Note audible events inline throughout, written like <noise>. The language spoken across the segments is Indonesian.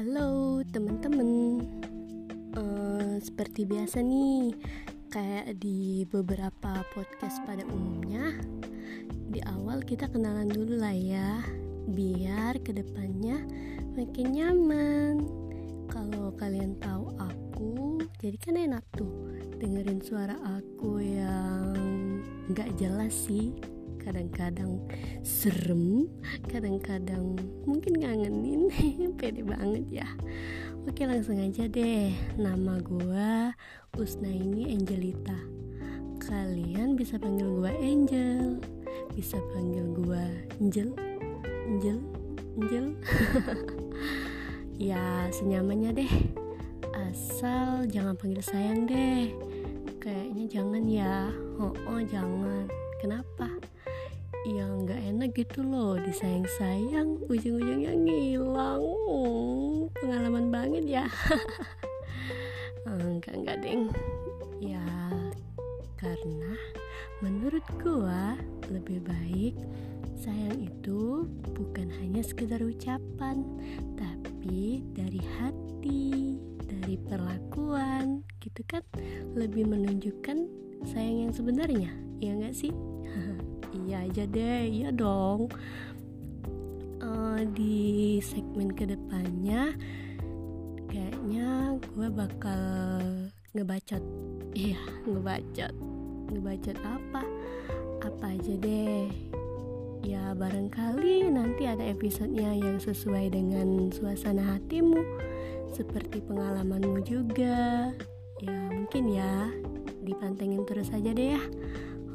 Halo teman-teman, uh, seperti biasa nih, kayak di beberapa podcast pada umumnya, di awal kita kenalan dulu lah ya, biar ke depannya makin nyaman. Kalau kalian tahu aku, jadi kan enak tuh dengerin suara aku yang nggak jelas sih kadang-kadang serem kadang-kadang mungkin ngangenin. <laughs> Pede banget ya. Oke langsung aja deh. Nama gue Usna ini Angelita. Kalian bisa panggil gue Angel Bisa panggil gue Angel Angel Angel. <laughs> Ya senyamannya deh. Asal jangan panggil sayang deh. Kayaknya jangan ya. Oh, oh jangan. Kenapa? Ya nggak enak gitu loh disayang-sayang ujung-ujungnya ngilang. Oh, pengalaman banget ya. <laughs> Enggak enggak deng ya karena menurut gua lebih baik sayang itu bukan hanya sekedar ucapan tapi dari hati dari perlakuan gitu kan? Lebih menunjukkan sayang yang sebenarnya ya enggak sih <laughs> iya aja deh iya dong. Uh, di segmen ke depannya kayaknya gue bakal ngebacot iya ngebacot ngebacot apa? Apa aja deh. Ya barangkali nanti ada episodenya yang sesuai dengan suasana hatimu seperti pengalamanmu juga. Ya mungkin ya dipantengin terus aja deh ya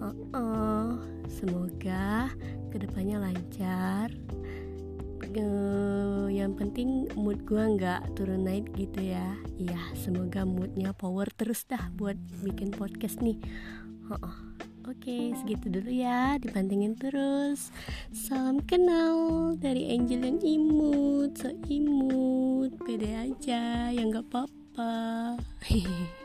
uh -uh. semoga ke depannya lancar uh, yang penting mood gue nggak turun naik gitu ya iya semoga moodnya power terus dah buat bikin podcast nih uh -uh. Oke, segitu dulu ya. Dipantengin terus. Salam kenal dari Angel yang imut, so imut, pede aja, yang gak apa-apa. <laughs>